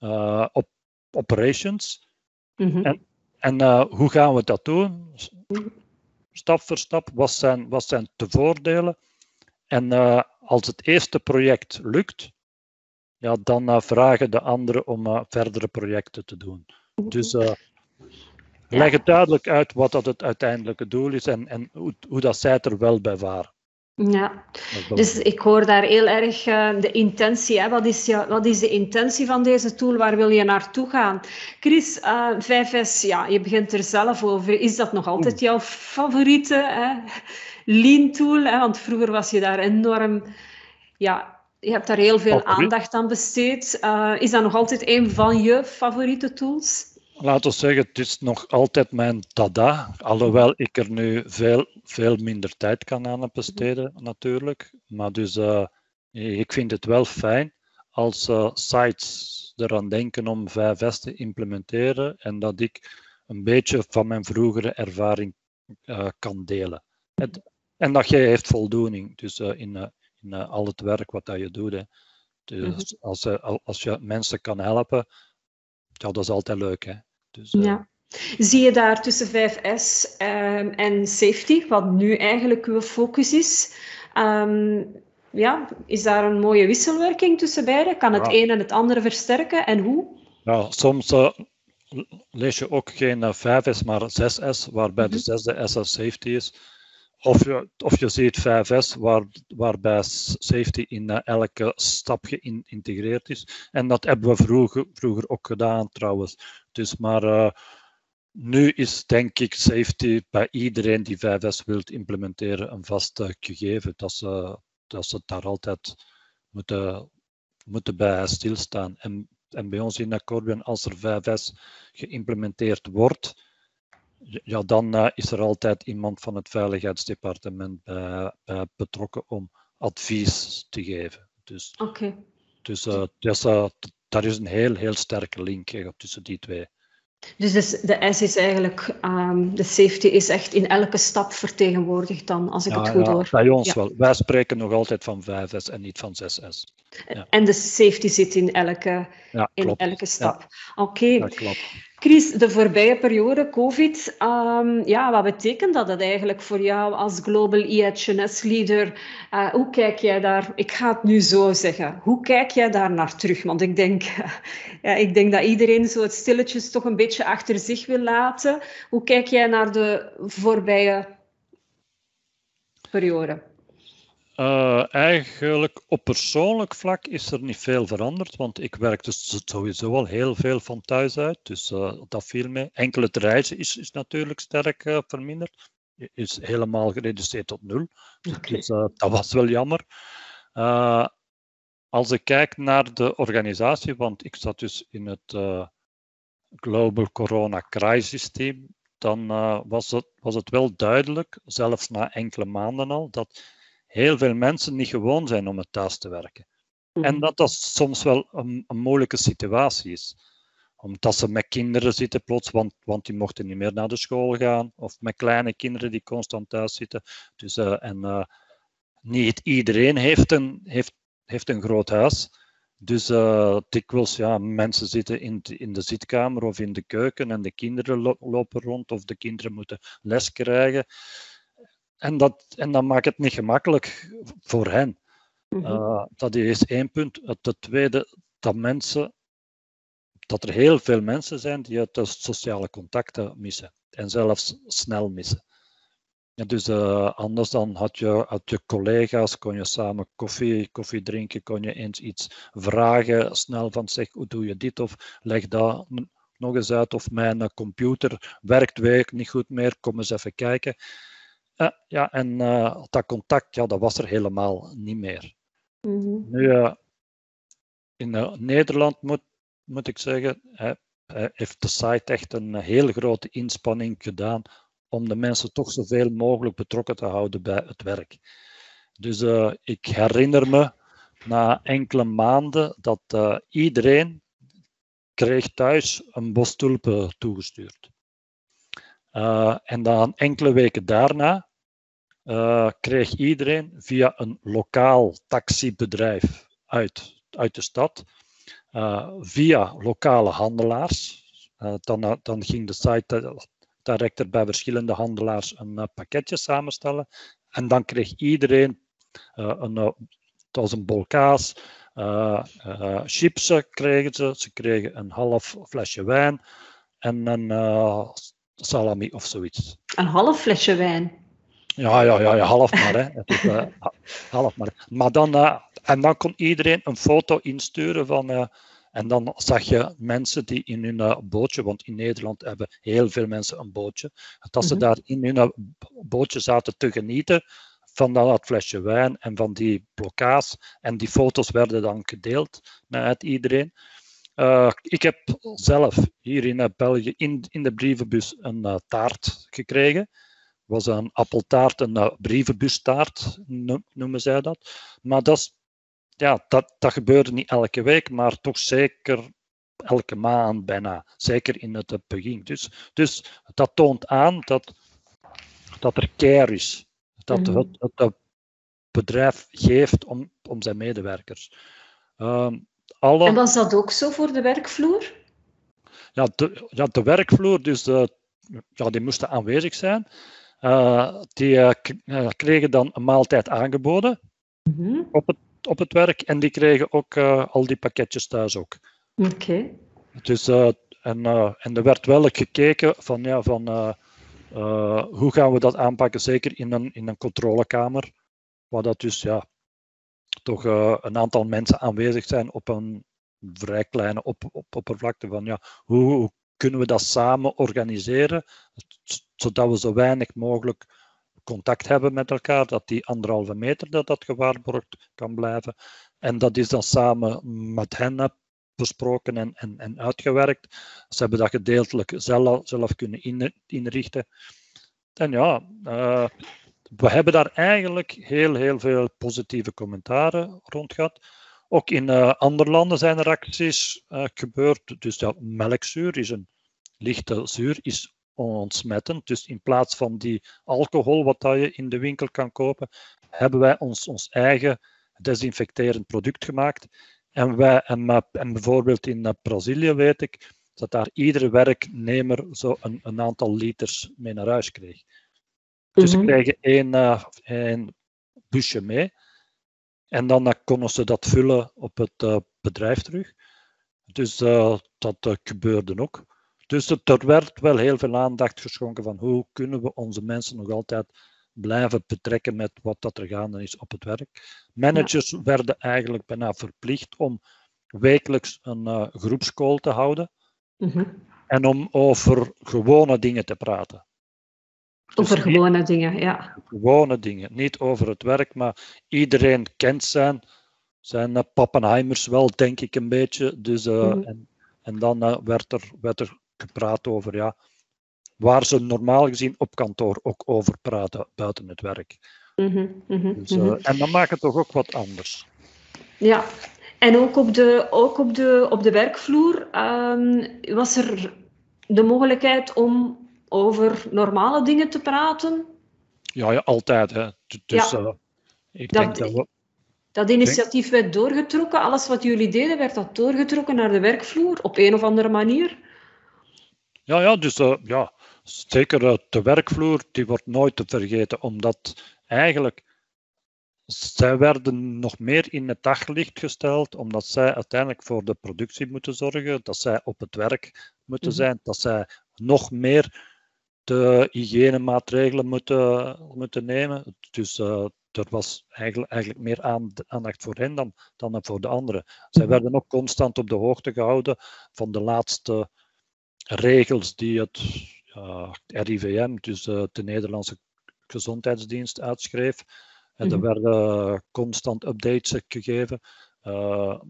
uh, op operations? Mm -hmm. En, en hoe gaan we dat doen? Stap voor stap, wat zijn, wat zijn de voordelen? En als het eerste project lukt, ja, dan uh, vragen de anderen om uh, verdere projecten te doen. Dus leg het duidelijk uit wat dat het uiteindelijke doel is en, en hoe, hoe dat zij er wel bij varen. Ja, dus ik hoor daar heel erg de intentie. Hè? Wat, is je, wat is de intentie van deze tool? Waar wil je naartoe gaan? Chris, 5S, ja, je begint er zelf over. Is dat nog altijd jouw favoriete hè? lean tool? Hè? Want vroeger was je daar enorm ja, je hebt daar heel veel aandacht aan besteed. Uh, is dat nog altijd een van je favoriete tools? Laten we zeggen, het is nog altijd mijn dada. Alhoewel ik er nu veel, veel minder tijd kan aan besteden, natuurlijk. Maar dus, uh, ik vind het wel fijn als uh, sites eraan denken om 5S te implementeren en dat ik een beetje van mijn vroegere ervaring kan delen. Het, en dat jij heeft voldoening. Dus in, in al het werk wat dat je doet. Hè. Dus mm-hmm. als, als je mensen kan helpen, ja, dat is altijd leuk. Hè. Dus, uh, ja. Zie je daar tussen 5S um, en safety, wat nu eigenlijk uw focus is, um, ja, is daar een mooie wisselwerking tussen beide? Kan het ja. een en het andere versterken en hoe? Ja, soms lees je ook geen 5S, maar 6S, waarbij de zesde S safety is. Of je, of je ziet 5S, waar, waarbij safety in uh, elke stap geïntegreerd is. En dat hebben we vroeger, vroeger ook gedaan trouwens. Dus maar uh, nu is denk ik safety bij iedereen die 5S wilt implementeren een vast gegeven. Dat ze, dat ze daar altijd moeten, moeten bij stilstaan. En en bij ons in Corbion, als er 5S geïmplementeerd wordt, ja, dan is er altijd iemand van het veiligheidsdepartement betrokken om advies te geven. Dus, okay. dus, dus daar is een heel, heel sterke link tussen die twee. Dus de, S is eigenlijk, um, de safety is echt in elke stap vertegenwoordigd dan, als ik het goed ja, hoor. Bij ons wel. Wij spreken nog altijd van 5S en niet van 6S. Ja. En de safety zit in elke, in elke stap. Oké. Dat klopt. Chris, de voorbije periode, COVID, um, ja, wat betekent dat, dat eigenlijk voor jou als Global EHS-leader? Uh, hoe kijk jij daar, ik ga het nu zo zeggen, hoe kijk jij daar naar terug? Want ik denk, ja, ik denk dat iedereen zo het stilletjes toch een beetje achter zich wil laten. Hoe kijk jij naar de voorbije periode? Uh, eigenlijk op persoonlijk vlak is er niet veel veranderd, want ik werk dus sowieso al heel veel van thuis uit, dus uh, dat viel mee. Enkel het reizen is, is natuurlijk sterk uh, verminderd, is helemaal gereduceerd tot nul, okay. dus dat was wel jammer. als ik kijk naar de organisatie, want ik zat dus in het Global Corona Crisis Team, dan was, het, was het wel duidelijk, zelfs na enkele maanden al, dat heel veel mensen niet gewoon zijn om het thuis te werken. En Mhm. dat dat soms wel een, een moeilijke situatie is. Omdat ze met kinderen zitten plots, want, want die mochten niet meer naar de school gaan. Of met kleine kinderen die constant thuis zitten. Dus, eh, en eh, niet iedereen heeft een, heeft, heeft een groot huis. Dus eh dikwijls, ja, mensen zitten in, de- in de zitkamer of in de keuken en de kinderen lo- lopen rond of de kinderen moeten les krijgen. En dat, en dat maakt het niet gemakkelijk voor hen. Mhm. Uh, dat is één punt. Het tweede, dat mensen, dat er heel veel mensen zijn die het sociale contacten missen. En zelfs snel missen. Dus uh, anders dan had je, had je collega's, kon je samen koffie, koffie drinken, kon je eens iets vragen, snel van zeg, hoe doe je dit? Of leg dat nog eens uit. Of mijn computer werkt weer niet goed meer, kom eens even kijken. Uh, ja, en uh, dat contact, ja, dat was er helemaal niet meer. Mhm. Nu, uh, in Nederland moet, moet ik zeggen, heeft de site echt een heel grote inspanning gedaan om de mensen toch zoveel mogelijk betrokken te houden bij het werk. Dus uh, ik herinner me na enkele maanden dat uh, iedereen kreeg thuis een bos tulpen toegestuurd. Uh, en dan enkele weken daarna uh, kreeg iedereen via een lokaal taxibedrijf uit, uit de stad, uh, via lokale handelaars. Uh, dan, dan ging de site director bij verschillende handelaars een pakketje samenstellen. En dan kreeg iedereen een, het was een bol kaas, chips kregen ze, ze kregen een half flesje wijn en een salami of zoiets. Een half flesje wijn? Ja, ja, ja, ja half maar. Hè. Het is, uh, half maar. maar dan, uh, en dan kon iedereen een foto insturen van. Uh, en dan zag je mensen die in hun bootje, want in Nederland hebben heel veel mensen een bootje, dat ze mm -hmm. daar in hun bootje zaten te genieten van dat flesje wijn en van die blokkaas. En die foto's werden dan gedeeld met iedereen. Uh, ik heb zelf hier in België in, in de brievenbus een uh, taart gekregen. Was een appeltaart, een uh, brievenbustaart noemen zij dat. Maar dat, is, ja, dat, dat gebeurde niet elke week, maar toch zeker elke maand bijna. Zeker in het begin. Dus, dus dat toont aan dat, dat er care is. Dat mm -hmm. het, het, het, bedrijf geeft om, om zijn medewerkers. Um, alle... En was dat ook zo voor de werkvloer? Ja, de, ja, de werkvloer, dus de, ja, die moesten aanwezig zijn. Uh, die uh, kregen dan een maaltijd aangeboden mm -hmm. op, het, op het werk en die kregen ook al die pakketjes thuis ook. Oké. Okay. Dus, en, en er werd wel gekeken van, ja, van hoe gaan we dat aanpakken, zeker in een, in een controlekamer, waar dat dus ja, toch uh, een aantal mensen aanwezig zijn op een vrij kleine op, op, oppervlakte van ja, hoe, hoe, kunnen we dat samen organiseren, zodat we zo weinig mogelijk contact hebben met elkaar, dat die anderhalve meter dat dat gewaarborgd kan blijven. En dat is dan samen met hen besproken en, en, en uitgewerkt. Ze hebben dat gedeeltelijk zelf, zelf kunnen inrichten. En ja, uh, we hebben daar eigenlijk heel, heel veel positieve commentaren rond gehad. Ook in uh, andere landen zijn er acties uh, gebeurd. Dus ja, melkzuur is een lichte zuur, is ontsmettend. Dus in plaats van die alcohol wat je in de winkel kan kopen, hebben wij ons, ons eigen desinfecterend product gemaakt. En, wij, en, en bijvoorbeeld in Brazilië weet ik dat daar iedere werknemer zo een, een aantal liters mee naar huis kreeg. Dus ze mhm. krijgen één, uh, één busje mee. En dan konden ze dat vullen op het uh, bedrijf terug. Dus dat gebeurde ook. Dus het, er werd wel heel veel aandacht geschonken van hoe kunnen we onze mensen nog altijd blijven betrekken met wat dat er gaande is op het werk. Managers werden eigenlijk bijna verplicht om wekelijks een uh, groepscall te houden mhm. en om over gewone dingen te praten. Over dus gewone dingen, ja. Gewone dingen, niet over het werk, maar iedereen kent zijn, zijn uh, Pappenheimers wel, denk ik een beetje. Dus, uh, mm -hmm. en, en, dan werd, er, werd er gepraat over ja, waar ze normaal gezien op kantoor ook over praten buiten het werk. Mm -hmm, dus, mm -hmm. En dan maakt het toch ook wat anders. Ja, en ook op de, ook op de, op de werkvloer um, was er de mogelijkheid om over normale dingen te praten? Ja, ja altijd. Hè. Dus, ja. Uh, ik dat, denk dat, we... dat initiatief werd doorgetrokken. Alles wat jullie deden, werd dat doorgetrokken naar de werkvloer op een of andere manier? Ja, ja dus uh, ja, zeker uh, de werkvloer, die wordt nooit te vergeten, omdat eigenlijk zij werden nog meer in het daglicht gesteld, omdat zij uiteindelijk voor de productie moeten zorgen, dat zij op het werk moeten mhm. zijn, dat zij nog meer de hygiënemaatregelen moeten, moeten nemen. Dus uh, er was eigenlijk, eigenlijk meer aandacht voor hen dan, dan voor de anderen. Zij mhm. werden ook constant op de hoogte gehouden van de laatste regels die het uh, RIVM, dus uh, de Nederlandse Gezondheidsdienst, uitschreef. En er mhm. werden constant updates gegeven. Uh,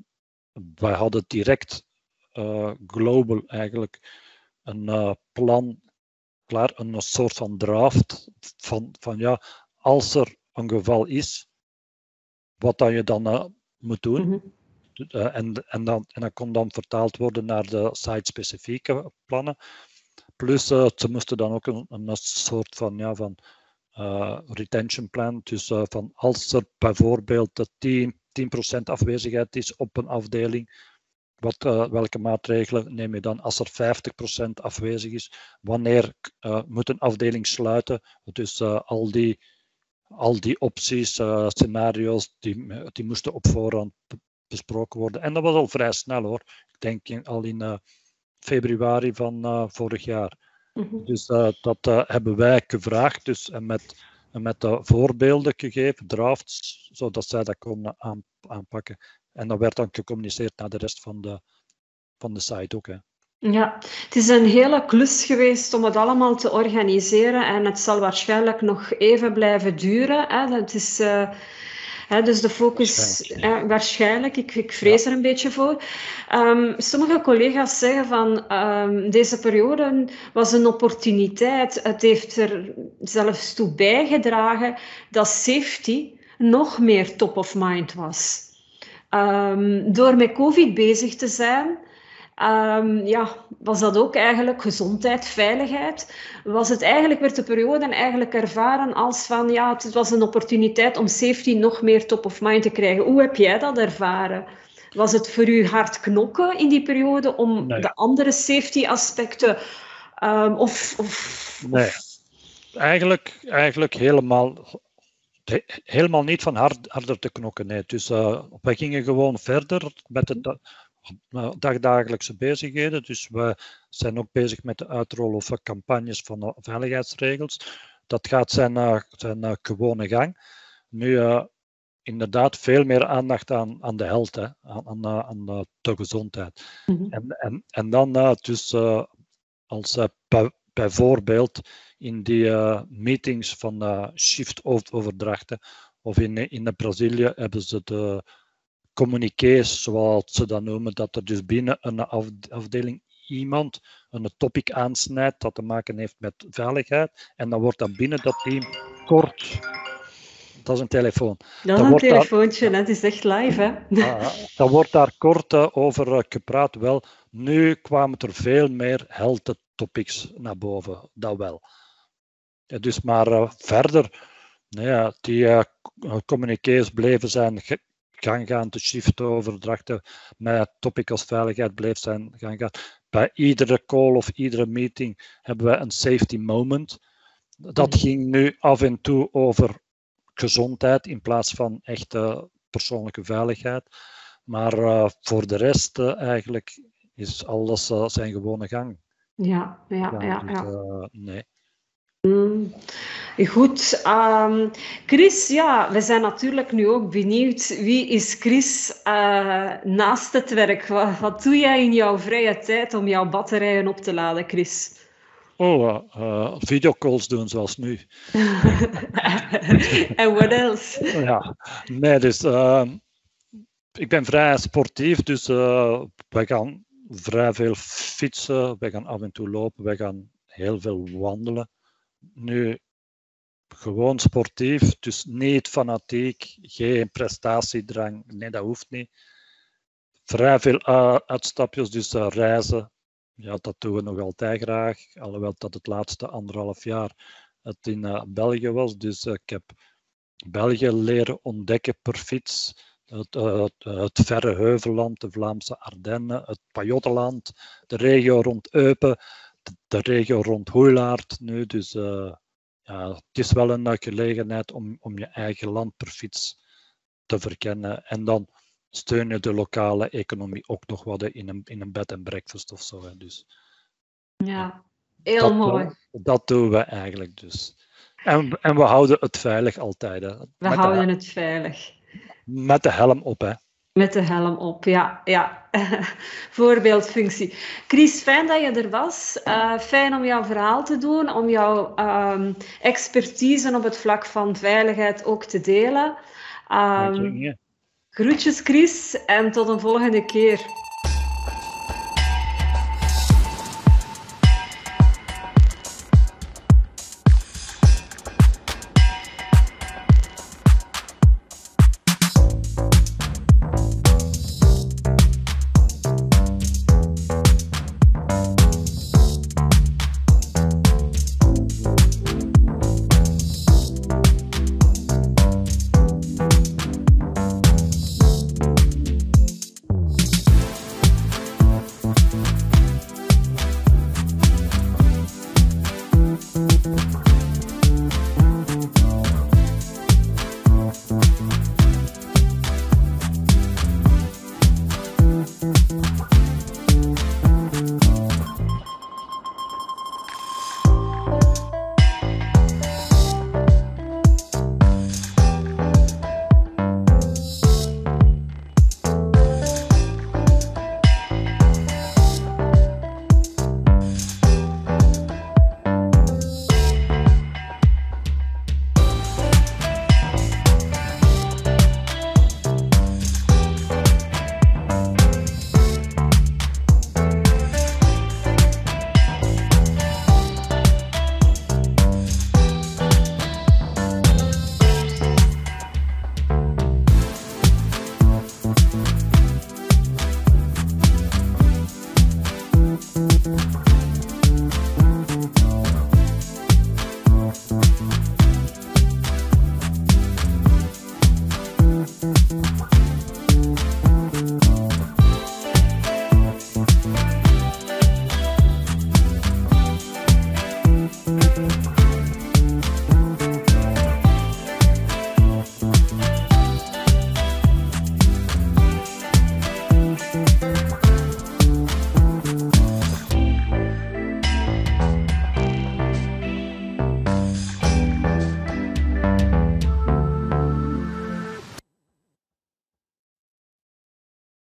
wij hadden direct global eigenlijk een plan klaar, een soort van draft van, van ja, als er een geval is, wat dat je dan moet doen. Mm -hmm. En, en, dan, en dat kon dan vertaald worden naar de site-specifieke plannen. Plus, uh, ze moesten dan ook een, een soort van, ja, van retention plan. Dus van als er bijvoorbeeld 10, 10% afwezigheid is op een afdeling, wat, welke maatregelen neem je dan als er 50% afwezig is? Wanneer moet een afdeling sluiten? Dus al, die, al die opties, scenario's, die, die moesten op voorhand besproken worden. En dat was al vrij snel hoor. Ik denk in, al in februari van vorig jaar. Mm -hmm. Dus dat hebben wij gevraagd. Dus, en met, en met de voorbeelden gegeven, drafts, zodat zij dat konden aan, aanpakken. En dat werd dan gecommuniceerd naar de rest van de, van de site ook. Hè. Ja, het is een hele klus geweest om het allemaal te organiseren en het zal waarschijnlijk nog even blijven duren. Hè. Dat is, uh, hè, dus de focus, waarschijnlijk, waarschijnlijk ik, ik vrees er een beetje voor. Um, sommige collega's zeggen van um, deze periode was een opportuniteit. Het heeft er zelfs toe bijgedragen dat safety nog meer top of mind was. Um, door met COVID bezig te zijn, um, ja, was dat ook eigenlijk gezondheid, veiligheid. Was het eigenlijk, werd de periode eigenlijk ervaren als van, ja, het was een opportuniteit om safety nog meer top of mind te krijgen. Hoe heb jij dat ervaren? Was het voor u hard knokken in die periode om de andere safety aspecten um, of, of, Nee, Eigenlijk, eigenlijk helemaal helemaal niet van hard, harder te knokken. Nee. Dus uh, wij gingen gewoon verder met de uh, dagdagelijkse bezigheden. Dus we zijn ook bezig met de uitrollen van campagnes van de veiligheidsregels. Dat gaat zijn, uh, zijn gewone gang. Nu inderdaad veel meer aandacht aan, aan de health, hè, aan, aan de, de gezondheid. Mm -hmm. en, en, en dan dus als bijvoorbeeld in die uh, meetings van uh, shift overdrachten. Of in, in Brazilië hebben ze de communiqués, zoals ze dat noemen, dat er dus binnen een afdeling iemand een topic aansnijdt dat te maken heeft met veiligheid. En dan wordt dat binnen dat team kort. Dat is een telefoon. Dat is een telefoontje, dat is echt live, hè? Uh, dan wordt daar kort uh, over uh, gepraat. Wel, nu kwamen er veel meer health topics naar boven, dat wel. Ja, dus maar uh, verder, nou ja, die uh, communiqués bleven zijn gang gaan, de shiftoverdrachten met topic als veiligheid bleef zijn gang gaan. Bij iedere call of iedere meeting hebben we een safety moment. Dat mhm. ging nu af en toe over gezondheid in plaats van echte persoonlijke veiligheid. Maar uh, voor de rest uh, eigenlijk is alles uh, zijn gewone gang. Ja, ja, ja. Dus, ja. nee. Mm. Goed, um, Chris, ja, we zijn natuurlijk nu ook benieuwd. Wie is Chris uh, naast het werk? Wat, wat, doe jij in jouw vrije tijd om jouw batterijen op te laden, Chris? Oh, uh, videocalls doen zoals nu. En wat else? ja, nee, dus uh, ik ben vrij sportief, dus wij gaan vrij veel fietsen, wij gaan af en toe lopen, wij gaan heel veel wandelen. Nu, gewoon sportief, dus niet fanatiek, geen prestatiedrang, nee, dat hoeft niet. Vrij veel uitstapjes, dus reizen, ja, dat doen we nog altijd graag. Alhoewel dat het laatste anderhalf jaar het in uh, België was. Dus uh, ik heb België leren ontdekken per fiets. Het, het, het, verre Heuvelland, de Vlaamse Ardennen, het Pajottenland, de regio rond Eupen, de, regio rond Hoeilaard nu. Dus ja, het is wel een gelegenheid om, om je eigen land per fiets te verkennen. En dan steun je de lokale economie ook nog wat in een, in een bed en breakfast of zo. Hè. Dus, ja, heel dat, mooi. Dat doen we eigenlijk dus. En, en we houden het veilig altijd. Hè. We houden het veilig. Met de helm op, hè. Met de helm op, ja. ja. Voorbeeldfunctie. Chris, fijn dat je er was. Uh, fijn om jouw verhaal te doen, om jouw um, expertise op het vlak van veiligheid ook te delen. Um, Groetjes Chris en tot een volgende keer.